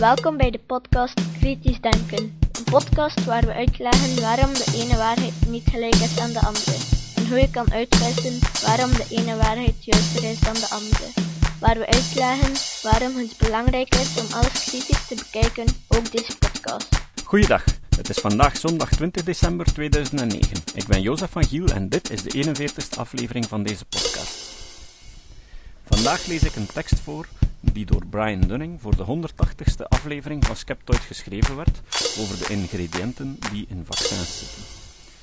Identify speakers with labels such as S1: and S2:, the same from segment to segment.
S1: Welkom bij de podcast Kritisch Denken. Een podcast waar we uitleggen waarom de ene waarheid niet gelijk is aan de andere. En hoe je kan uitwissen waarom de ene waarheid juister is dan de andere. Waar we uitleggen waarom het belangrijk is om alles kritisch te bekijken, ook deze podcast.
S2: Goeiedag, het is vandaag zondag 20 december 2009. Ik ben Jozef van Giel en dit is de 41ste aflevering van deze podcast. Vandaag lees ik een tekst voor die door Brian Dunning voor de 180ste aflevering van Skeptoid geschreven werd over de ingrediënten die in vaccins zitten.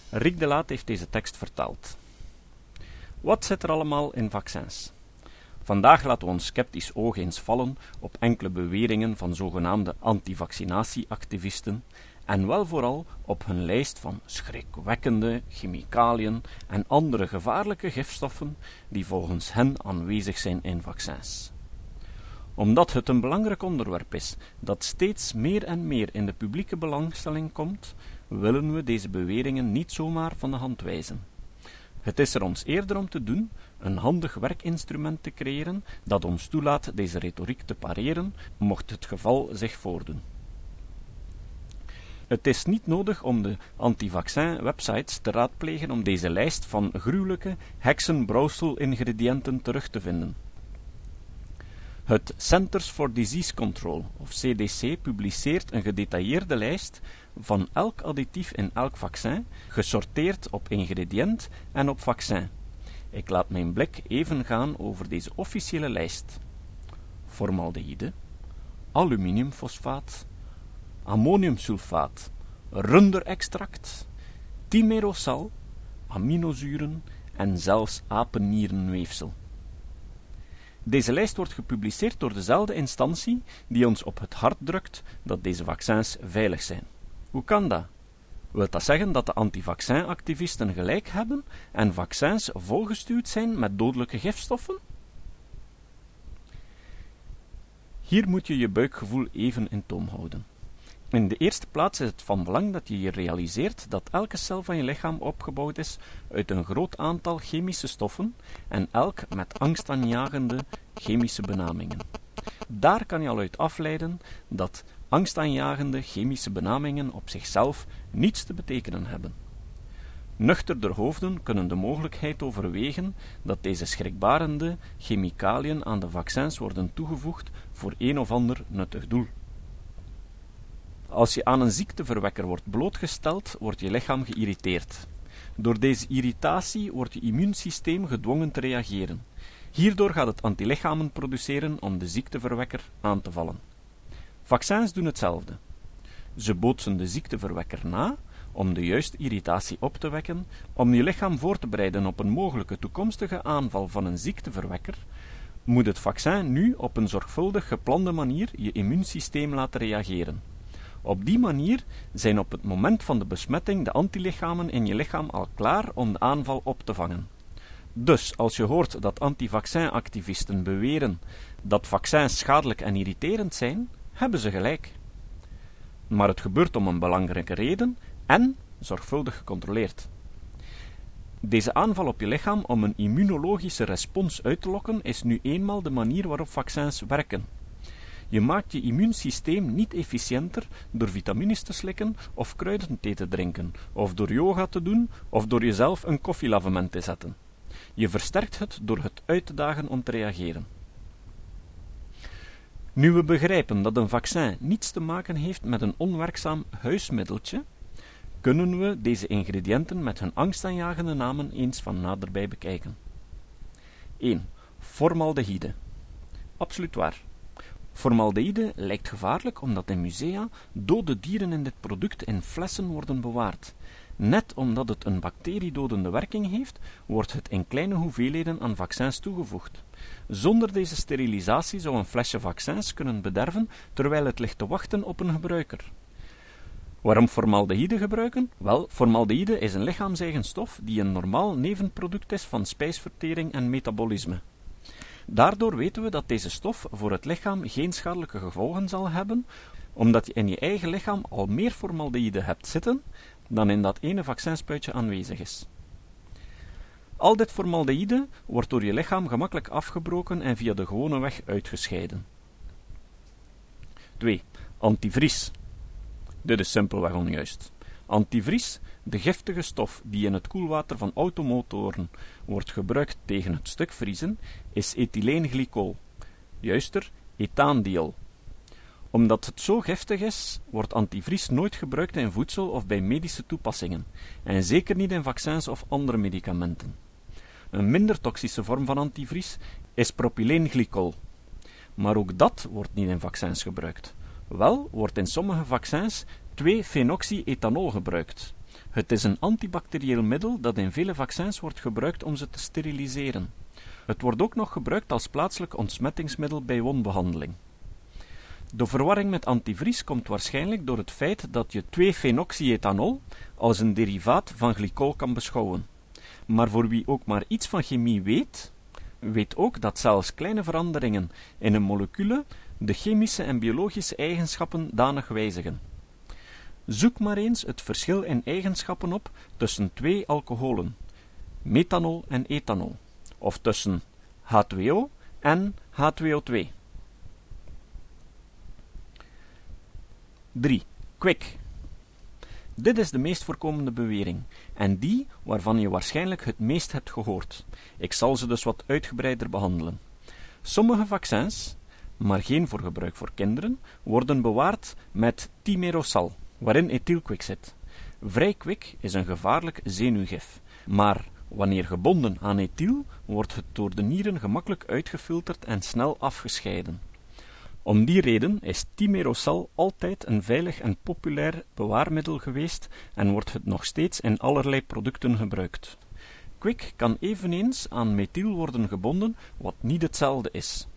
S2: Rick de Laat heeft deze tekst vertaald. Wat zit er allemaal in vaccins? Vandaag laten we ons sceptisch oog eens vallen op enkele beweringen van zogenaamde antivaccinatieactivisten en wel vooral op hun lijst van schrikwekkende chemicaliën en andere gevaarlijke gifstoffen die volgens hen aanwezig zijn in vaccins. Omdat het een belangrijk onderwerp is dat steeds meer en meer in de publieke belangstelling komt, willen we deze beweringen niet zomaar van de hand wijzen. Het is er ons eerder om te doen een handig werkinstrument te creëren dat ons toelaat deze retoriek te pareren, mocht het geval zich voordoen. Het is niet nodig om de antivaccin-websites te raadplegen om deze lijst van gruwelijke heksenbrouwsel-ingrediënten terug te vinden. Het Centers for Disease Control, of CDC, publiceert een gedetailleerde lijst van elk additief in elk vaccin, gesorteerd op ingrediënt en op vaccin. Ik laat mijn blik even gaan over deze officiële lijst. Formaldehyde, aluminiumfosfaat, ammoniumsulfaat, runderextract, timerosal, aminozuren en zelfs apennierenweefsel. Deze lijst wordt gepubliceerd door dezelfde instantie die ons op het hart drukt dat deze vaccins veilig zijn. Hoe kan dat? Wilt dat zeggen dat de antivaccinactivisten gelijk hebben en vaccins volgestuurd zijn met dodelijke gifstoffen? Hier moet je je buikgevoel even in toom houden. In de eerste plaats is het van belang dat je je realiseert dat elke cel van je lichaam opgebouwd is uit een groot aantal chemische stoffen en elk met angstaanjagende chemische benamingen. Daar kan je al uit afleiden dat angstaanjagende chemische benamingen op zichzelf niets te betekenen hebben. Nuchterder hoofden kunnen de mogelijkheid overwegen dat deze schrikbarende chemicaliën aan de vaccins worden toegevoegd voor een of ander nuttig doel. Als je aan een ziekteverwekker wordt blootgesteld, wordt je lichaam geïrriteerd. Door deze irritatie wordt je immuunsysteem gedwongen te reageren. Hierdoor gaat het antilichamen produceren om de ziekteverwekker aan te vallen. Vaccins doen hetzelfde. Ze bootsen de ziekteverwekker na om de juiste irritatie op te wekken, om je lichaam voor te bereiden op een mogelijke toekomstige aanval van een ziekteverwekker, moet het vaccin nu op een zorgvuldig geplande manier je immuunsysteem laten reageren. Op die manier zijn op het moment van de besmetting de antilichamen in je lichaam al klaar om de aanval op te vangen. Dus als je hoort dat antivaccinactivisten beweren dat vaccins schadelijk en irriterend zijn, hebben ze gelijk. Maar het gebeurt om een belangrijke reden en zorgvuldig gecontroleerd. Deze aanval op je lichaam om een immunologische respons uit te lokken is nu eenmaal de manier waarop vaccins werken. Je maakt je immuunsysteem niet efficiënter door vitamines te slikken of kruidenthee te drinken, of door yoga te doen, of door jezelf een koffielavement te zetten. Je versterkt het door het uit te dagen om te reageren. Nu we begrijpen dat een vaccin niets te maken heeft met een onwerkzaam huismiddeltje, kunnen we deze ingrediënten met hun angstaanjagende namen eens van naderbij bekijken. 1. Formaldehyde. Absoluut waar. Formaldehyde lijkt gevaarlijk omdat in musea dode dieren in dit product in flessen worden bewaard. Net omdat het een bacteriedodende werking heeft, wordt het in kleine hoeveelheden aan vaccins toegevoegd. Zonder deze sterilisatie zou een flesje vaccins kunnen bederven terwijl het ligt te wachten op een gebruiker. Waarom formaldehyde gebruiken? Wel, formaldehyde is een lichaamseigen stof die een normaal nevenproduct is van spijsvertering en metabolisme. Daardoor weten we dat deze stof voor het lichaam geen schadelijke gevolgen zal hebben, omdat je in je eigen lichaam al meer formaldehyde hebt zitten dan in dat ene vaccinspuitje aanwezig is. Al dit formaldehyde wordt door je lichaam gemakkelijk afgebroken en via de gewone weg uitgescheiden. 2. Antivries. Dit is simpelweg onjuist. Antivries, de giftige stof die in het koelwater van automotoren wordt gebruikt tegen het stuk vriezen, is ethyleenglycol. Juister, ethaandiol. Omdat het zo giftig is, wordt antivries nooit gebruikt in voedsel of bij medische toepassingen, en zeker niet in vaccins of andere medicamenten. Een minder toxische vorm van antivries is propyleenglycol. Maar ook dat wordt niet in vaccins gebruikt. Wel wordt in sommige vaccins 2-phenoxyethanol gebruikt. Het is een antibacterieel middel dat in vele vaccins wordt gebruikt om ze te steriliseren. Het wordt ook nog gebruikt als plaatselijk ontsmettingsmiddel bij wondbehandeling. De verwarring met antivries komt waarschijnlijk door het feit dat je 2-phenoxyethanol als een derivaat van glycol kan beschouwen. Maar voor wie ook maar iets van chemie weet, weet ook dat zelfs kleine veranderingen in een molecule de chemische en biologische eigenschappen danig wijzigen. Zoek maar eens het verschil in eigenschappen op tussen twee alcoholen, methanol en ethanol, of tussen H2O en H2O2. 3. Kwik. Dit is de meest voorkomende bewering, en die waarvan je waarschijnlijk het meest hebt gehoord. Ik zal ze dus wat uitgebreider behandelen. Sommige vaccins, maar geen voor gebruik voor kinderen, worden bewaard met timerosal, waarin zit. Vrijkwik is een gevaarlijk zenuwgif, maar wanneer gebonden aan ethyl, wordt het door de nieren gemakkelijk uitgefilterd en snel afgescheiden. Om die reden is timerosal altijd een veilig en populair bewaarmiddel geweest en wordt het nog steeds in allerlei producten gebruikt. Kwik kan eveneens aan methyl worden gebonden, wat niet hetzelfde is.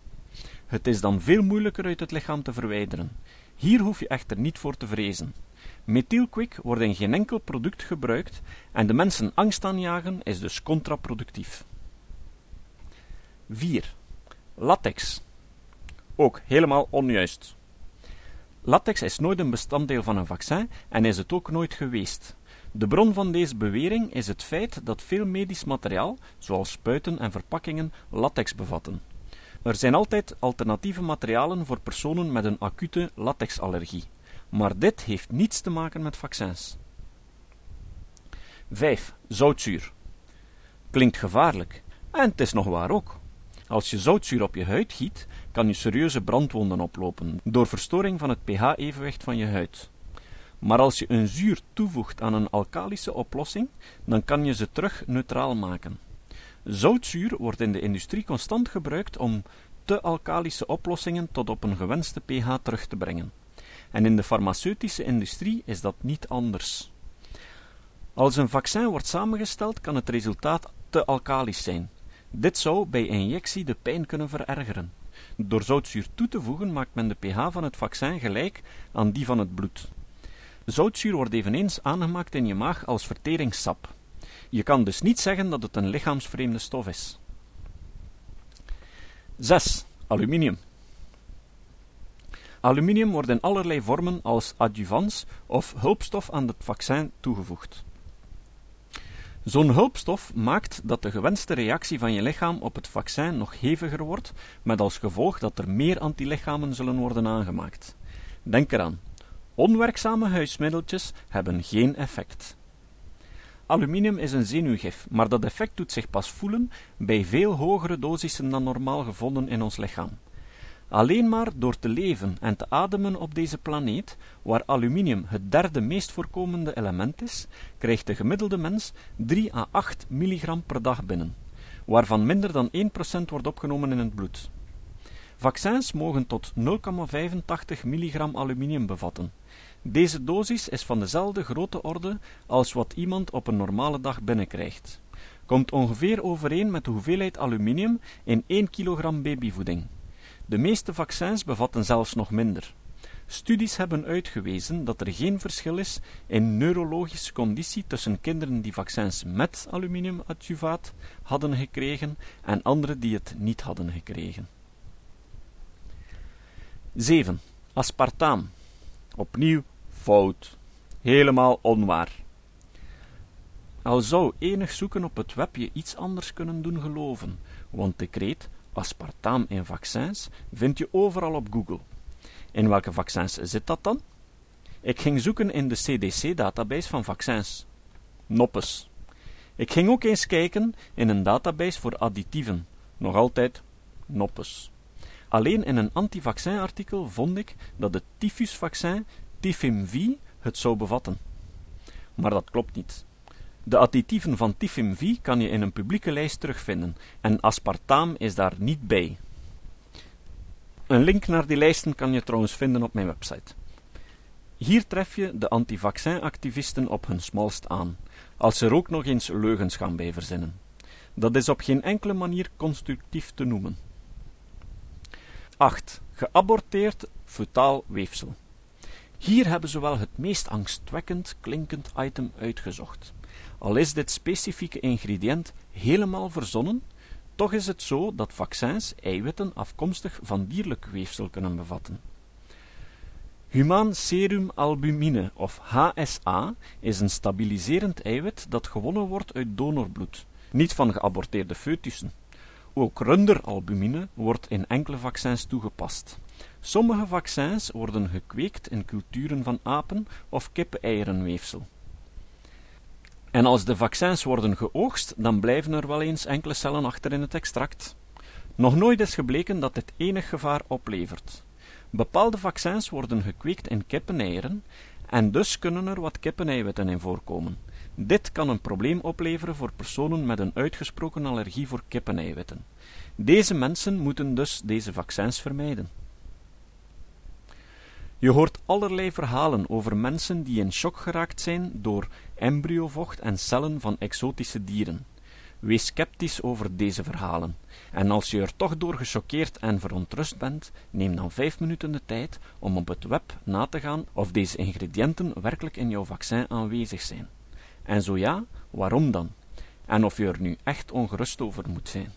S2: Het is dan veel moeilijker uit het lichaam te verwijderen. Hier hoef je echter niet voor te vrezen. Methylkwik wordt in geen enkel product gebruikt en de mensen angst aanjagen is dus contraproductief. 4. Latex. Ook helemaal onjuist. Latex is nooit een bestanddeel van een vaccin en is het ook nooit geweest. De bron van deze bewering is het feit dat veel medisch materiaal, zoals spuiten en verpakkingen, latex bevatten. Er zijn altijd alternatieve materialen voor personen met een acute latexallergie, maar dit heeft niets te maken met vaccins. 5. Zoutzuur. Klinkt gevaarlijk, en het is nog waar ook. Als je zoutzuur op je huid giet, kan je serieuze brandwonden oplopen door verstoring van het pH-evenwicht van je huid. Maar als je een zuur toevoegt aan een alkalische oplossing, dan kan je ze terug neutraal maken. Zoutzuur wordt in de industrie constant gebruikt om te alkalische oplossingen tot op een gewenste pH terug te brengen. En in de farmaceutische industrie is dat niet anders. Als een vaccin wordt samengesteld, kan het resultaat te alkalisch zijn. Dit zou bij injectie de pijn kunnen verergeren. Door zoutzuur toe te voegen maakt men de pH van het vaccin gelijk aan die van het bloed. Zoutzuur wordt eveneens aangemaakt in je maag als verteringssap. Je kan dus niet zeggen dat het een lichaamsvreemde stof is. 6. Aluminium. Aluminium wordt in allerlei vormen als adjuvans of hulpstof aan het vaccin toegevoegd. Zo'n hulpstof maakt dat de gewenste reactie van je lichaam op het vaccin nog heviger wordt, met als gevolg dat er meer antilichamen zullen worden aangemaakt. Denk eraan, onwerkzame huismiddeltjes hebben geen effect. Aluminium is een zenuwgif, maar dat effect doet zich pas voelen bij veel hogere dosissen dan normaal gevonden in ons lichaam. Alleen maar door te leven en te ademen op deze planeet, waar aluminium het derde meest voorkomende element is, krijgt de gemiddelde mens 3 à 8 milligram per dag binnen, waarvan minder dan 1% wordt opgenomen in het bloed. Vaccins mogen tot 0,85 milligram aluminium bevatten. Deze dosis is van dezelfde grote orde als wat iemand op een normale dag binnenkrijgt. Komt ongeveer overeen met de hoeveelheid aluminium in 1 kilogram babyvoeding. De meeste vaccins bevatten zelfs nog minder. Studies hebben uitgewezen dat er geen verschil is in neurologische conditie tussen kinderen die vaccins met aluminiumadjuvaat hadden gekregen en anderen die het niet hadden gekregen. 7. Aspartaam. Opnieuw fout. Helemaal onwaar. Al zou enig zoeken op het web je iets anders kunnen doen geloven, want de kreet aspartaam in vaccins vind je overal op Google. In welke vaccins zit dat dan? Ik ging zoeken in de CDC-database van vaccins. Noppes. Ik ging ook eens kijken in een database voor additieven. Nog altijd noppes. Alleen in een antivaccin-artikel vond ik dat het tyfusvaccin Tifim-V het zou bevatten. Maar dat klopt niet. De additieven van Tifim-V kan je in een publieke lijst terugvinden en aspartaam is daar niet bij. Een link naar die lijsten kan je trouwens vinden op mijn website. Hier tref je de antivaccin-activisten op hun smalst aan, als ze er ook nog eens leugens gaan bij verzinnen. Dat is op geen enkele manier constructief te noemen. 8. Geaborteerd fetaal weefsel. Hier hebben ze wel het meest angstwekkend klinkend item uitgezocht. Al is dit specifieke ingrediënt helemaal verzonnen, toch is het zo dat vaccins eiwitten afkomstig van dierlijk weefsel kunnen bevatten. Humaan serum albumine of HSA is een stabiliserend eiwit dat gewonnen wordt uit donorbloed, niet van geaborteerde foetussen. Ook runderalbumine wordt in enkele vaccins toegepast. Sommige vaccins worden gekweekt in culturen van apen of kippeneierenweefsel. En als de vaccins worden geoogst, dan blijven er wel eens enkele cellen achter in het extract. Nog nooit is gebleken dat dit enig gevaar oplevert. Bepaalde vaccins worden gekweekt in kippeneieren en dus kunnen er wat kippeneiwitten in voorkomen. Dit kan een probleem opleveren voor personen met een uitgesproken allergie voor kippeneiwitten. Deze mensen moeten dus deze vaccins vermijden. Je hoort allerlei verhalen over mensen die in shock geraakt zijn door embryovocht en cellen van exotische dieren. Wees sceptisch over deze verhalen. En als je er toch door gechoqueerd en verontrust bent, neem dan vijf minuten de tijd om op het web na te gaan of deze ingrediënten werkelijk in jouw vaccin aanwezig zijn. En zo ja, waarom dan? En of je er nu echt ongerust over moet zijn.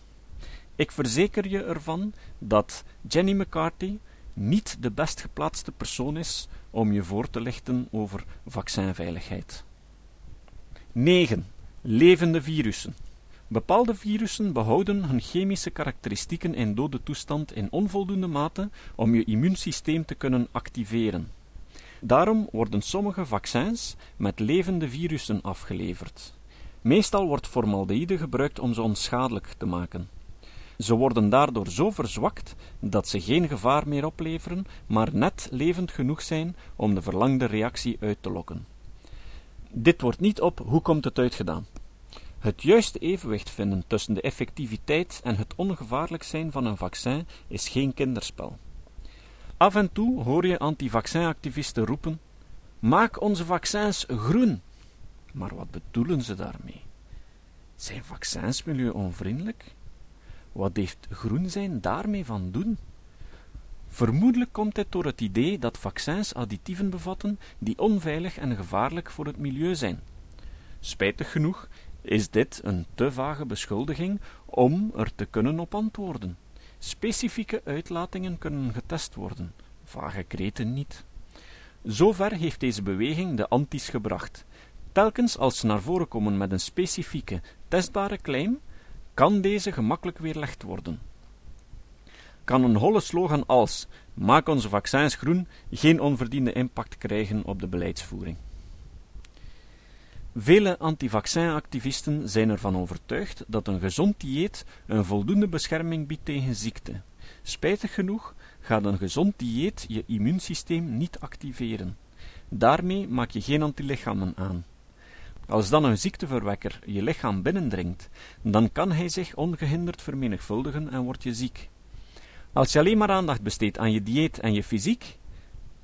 S2: Ik verzeker je ervan dat Jenny McCarthy niet de best geplaatste persoon is om je voor te lichten over vaccinveiligheid. 9. Levende virussen. Bepaalde virussen behouden hun chemische karakteristieken in dode toestand in onvoldoende mate om je immuunsysteem te kunnen activeren. Daarom worden sommige vaccins met levende virussen afgeleverd. Meestal wordt formaldehyde gebruikt om ze onschadelijk te maken. Ze worden daardoor zo verzwakt dat ze geen gevaar meer opleveren, maar net levend genoeg zijn om de verlangde reactie uit te lokken. Dit wordt niet op hoe komt het uitgedaan. Het juiste evenwicht vinden tussen de effectiviteit en het ongevaarlijk zijn van een vaccin is geen kinderspel. Af en toe hoor je antivaccinactivisten roepen: Maak onze vaccins groen. Maar wat bedoelen ze daarmee? Zijn vaccins milieuonvriendelijk? Wat heeft groen zijn daarmee van doen? Vermoedelijk komt dit door het idee dat vaccins additieven bevatten die onveilig en gevaarlijk voor het milieu zijn. Spijtig genoeg is dit een te vage beschuldiging om er te kunnen op antwoorden. Specifieke uitlatingen kunnen getest worden, vage kreten niet. Zover heeft deze beweging de antis gebracht. Telkens als ze naar voren komen met een specifieke, testbare claim, kan deze gemakkelijk weerlegd worden. Kan een holle slogan als Maak onze vaccins groen geen onverdiende impact krijgen op de beleidsvoering? Vele antivaccinactivisten zijn ervan overtuigd dat een gezond dieet een voldoende bescherming biedt tegen ziekte. Spijtig genoeg gaat een gezond dieet je immuunsysteem niet activeren. Daarmee maak je geen antilichamen aan. Als dan een ziekteverwekker je lichaam binnendringt, dan kan hij zich ongehinderd vermenigvuldigen en word je ziek. Als je alleen maar aandacht besteedt aan je dieet en je fysiek,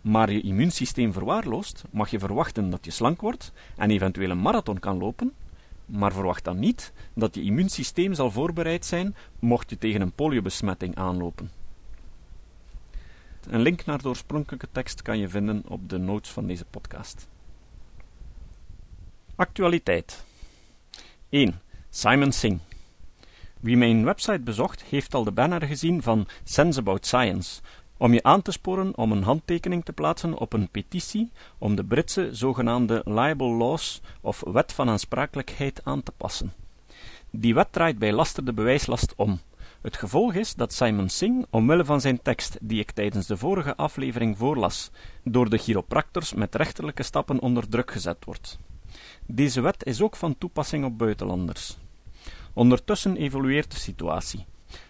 S2: maar je immuunsysteem verwaarloost, mag je verwachten dat je slank wordt en eventueel een marathon kan lopen, maar verwacht dan niet dat je immuunsysteem zal voorbereid zijn mocht je tegen een poliobesmetting aanlopen. Een link naar de oorspronkelijke tekst kan je vinden op de notes van deze podcast. Actualiteit 1. Simon Singh Wie mijn website bezocht, heeft al de banner gezien van Sense About Science, om je aan te sporen om een handtekening te plaatsen op een petitie om de Britse zogenaamde libel laws of wet van aansprakelijkheid aan te passen. Die wet draait bij laster de bewijslast om. Het gevolg is dat Simon Singh, omwille van zijn tekst die ik tijdens de vorige aflevering voorlas, door de chiropractors met rechterlijke stappen onder druk gezet wordt. Deze wet is ook van toepassing op buitenlanders. Ondertussen evolueert de situatie.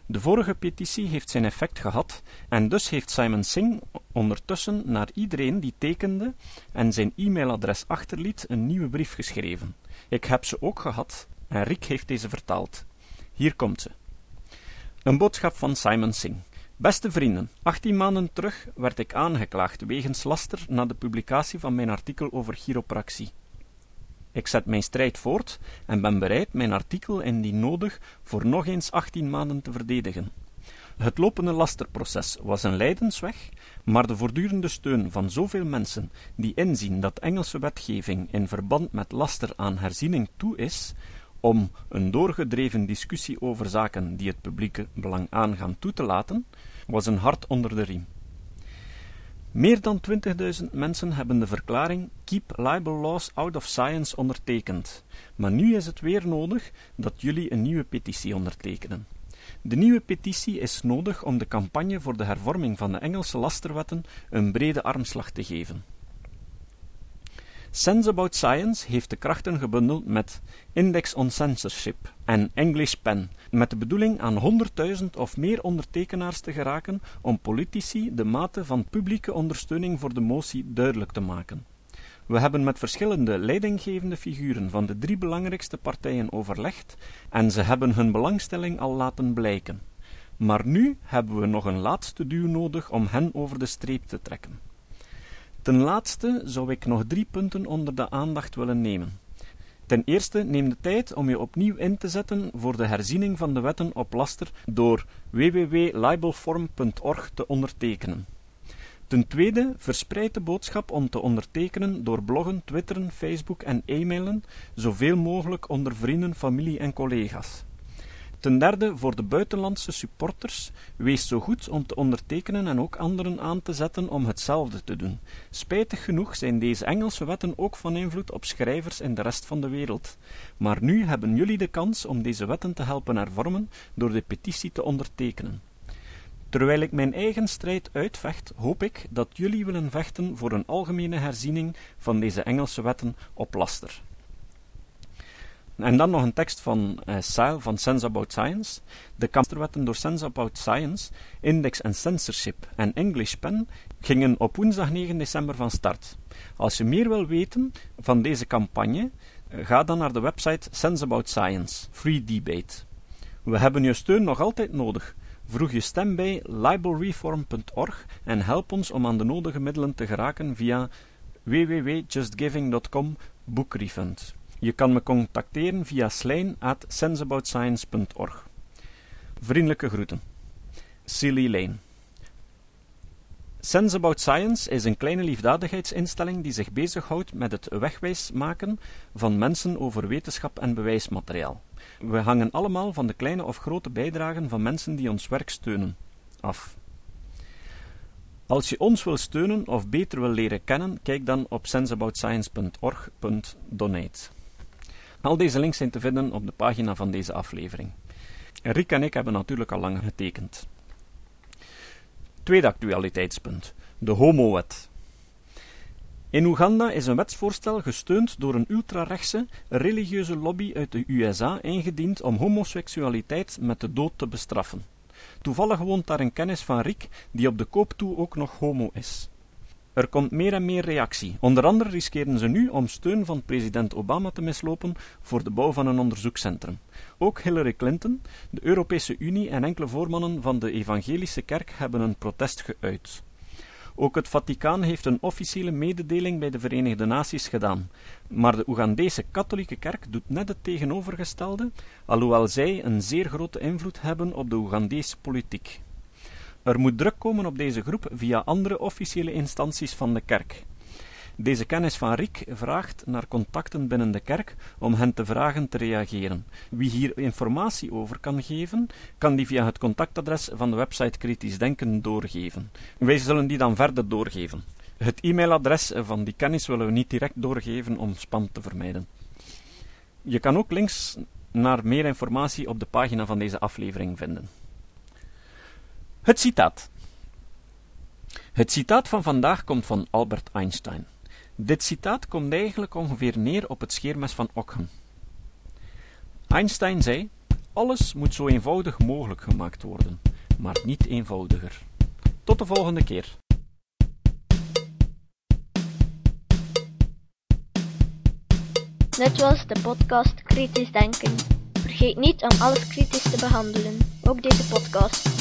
S2: De vorige petitie heeft zijn effect gehad en dus heeft Simon Singh ondertussen naar iedereen die tekende en zijn e-mailadres achterliet een nieuwe brief geschreven. Ik heb ze ook gehad en Rick heeft deze vertaald. Hier komt ze. Een boodschap van Simon Singh. Beste vrienden, 18 maanden terug werd ik aangeklaagd wegens laster na de publicatie van mijn artikel over chiropractie. Ik zet mijn strijd voort en ben bereid mijn artikel indien nodig voor nog eens 18 maanden te verdedigen. Het lopende lasterproces was een lijdensweg, maar de voortdurende steun van zoveel mensen die inzien dat Engelse wetgeving in verband met laster aan herziening toe is, om een doorgedreven discussie over zaken die het publieke belang aangaan toe te laten, was een hart onder de riem. Meer dan 20.000 mensen hebben de verklaring Keep Libel Laws Out of Science ondertekend, maar nu is het weer nodig dat jullie een nieuwe petitie ondertekenen. De nieuwe petitie is nodig om de campagne voor de hervorming van de Engelse lasterwetten een brede armslag te geven. Sense About Science heeft de krachten gebundeld met Index on Censorship en English Pen, met de bedoeling aan 100.000 of meer ondertekenaars te geraken om politici de mate van publieke ondersteuning voor de motie duidelijk te maken. We hebben met verschillende leidinggevende figuren van de drie belangrijkste partijen overlegd en ze hebben hun belangstelling al laten blijken. Maar nu hebben we nog een laatste duw nodig om hen over de streep te trekken. Ten laatste zou ik nog drie punten onder de aandacht willen nemen. Ten eerste neem de tijd om je opnieuw in te zetten voor de herziening van de wetten op laster door www.libelform.org te ondertekenen. Ten tweede, verspreid de boodschap om te ondertekenen door bloggen, twitteren, Facebook en e-mailen, zoveel mogelijk onder vrienden, familie en collega's. Ten derde, voor de buitenlandse supporters, wees zo goed om te ondertekenen en ook anderen aan te zetten om hetzelfde te doen. Spijtig genoeg zijn deze Engelse wetten ook van invloed op schrijvers in de rest van de wereld. Maar nu hebben jullie de kans om deze wetten te helpen hervormen door de petitie te ondertekenen. Terwijl ik mijn eigen strijd uitvecht, hoop ik dat jullie willen vechten voor een algemene herziening van deze Engelse wetten op laster. En dan nog een tekst van uh, Seil van Sense About Science. De kampsterwetten door Sense About Science, Index and Censorship en English Pen gingen op woensdag 9 december van start. Als je meer wil weten van deze campagne, uh, ga dan naar de website Sense About Science, Free Debate. We hebben je steun nog altijd nodig. Vroeg je stem bij libelreform.org en help ons om aan de nodige middelen te geraken via www.justgiving.com boekrefund. Je kan me contacteren via slijn@senseaboutscience.org. Vriendelijke groeten. Silly Lane. Sense About Science is een kleine liefdadigheidsinstelling die zich bezighoudt met het wegwijs maken van mensen over wetenschap en bewijsmateriaal. We hangen allemaal van de kleine of grote bijdragen van mensen die ons werk steunen af. Als je ons wil steunen of beter wil leren kennen, kijk dan op senseaboutscience.org.donate. Al deze links zijn te vinden op de pagina van deze aflevering. Rick en ik hebben natuurlijk al lang getekend. Tweede actualiteitspunt: de homowet. In Oeganda is een wetsvoorstel gesteund door een ultrarechtse religieuze lobby uit de USA ingediend om homoseksualiteit met de dood te bestraffen. Toevallig woont daar een kennis van Rick die op de koop toe ook nog homo is. Er komt meer en meer reactie. Onder andere riskeren ze nu om steun van president Obama te mislopen voor de bouw van een onderzoekscentrum. Ook Hillary Clinton, de Europese Unie en enkele voormannen van de Evangelische Kerk hebben een protest geuit. Ook het Vaticaan heeft een officiële mededeling bij de Verenigde Naties gedaan. Maar de Oegandese katholieke kerk doet net het tegenovergestelde, alhoewel zij een zeer grote invloed hebben op de Oegandese politiek. Er moet druk komen op deze groep via andere officiële instanties van de kerk. Deze kennis van Riek vraagt naar contacten binnen de kerk om hen te vragen te reageren. Wie hier informatie over kan geven, kan die via het contactadres van de website Kritisch Denken doorgeven. Wij zullen die dan verder doorgeven. Het e-mailadres van die kennis willen we niet direct doorgeven om spam te vermijden. Je kan ook links naar meer informatie op de pagina van deze aflevering vinden. Het citaat. Het citaat van vandaag komt van Albert Einstein. Dit citaat komt eigenlijk ongeveer neer op het scheermes van Ockham. Einstein zei: Alles moet zo eenvoudig mogelijk gemaakt worden, maar niet eenvoudiger. Tot de volgende keer.
S1: Dit was de podcast Kritisch Denken. Vergeet niet om alles kritisch te behandelen, ook deze podcast.